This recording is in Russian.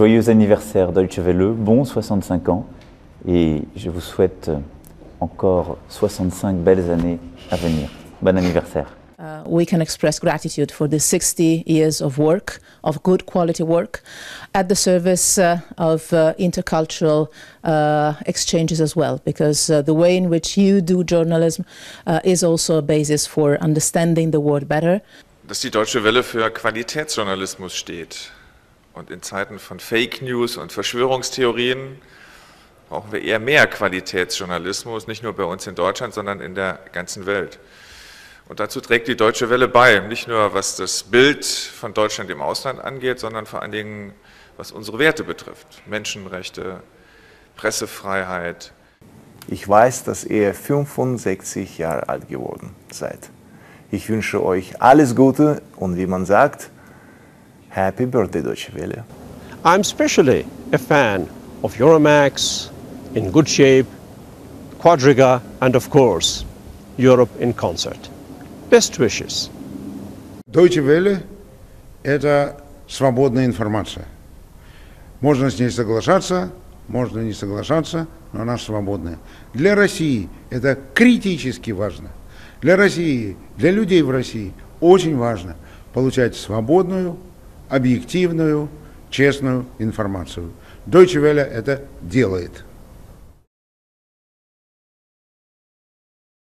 Joyeux anniversaire Deutsche Welle, bon 65 ans, et je vous souhaite euh, encore 65 belles années à venir. Bon anniversaire. Uh, we can express gratitude for the 60 years of work, of good quality work, at the service uh, of uh, intercultural uh, exchanges as well, because uh, the way in which you do journalism uh, is also a basis for understanding the world better. dass die Deutsche Welle für Qualitätsjournalismus steht. Und in Zeiten von Fake News und Verschwörungstheorien brauchen wir eher mehr Qualitätsjournalismus, nicht nur bei uns in Deutschland, sondern in der ganzen Welt. Und dazu trägt die Deutsche Welle bei, nicht nur was das Bild von Deutschland im Ausland angeht, sondern vor allen Dingen was unsere Werte betrifft. Menschenrechte, Pressefreiheit. Ich weiß, dass ihr 65 Jahre alt geworden seid. Ich wünsche euch alles Gute und wie man sagt, Happy Birthday Deutsche Welle. I'm especially a fan of Euromax, In Good Shape, Quadriga, and of course, Europe in Concert. Best wishes. Deutsche Welle – это свободная информация. Можно с ней соглашаться, можно не соглашаться, но она свободная. Для России это критически важно. Для России, для людей в России очень важно получать свободную, объективную, честную информацию. Deutsche Welle это делает.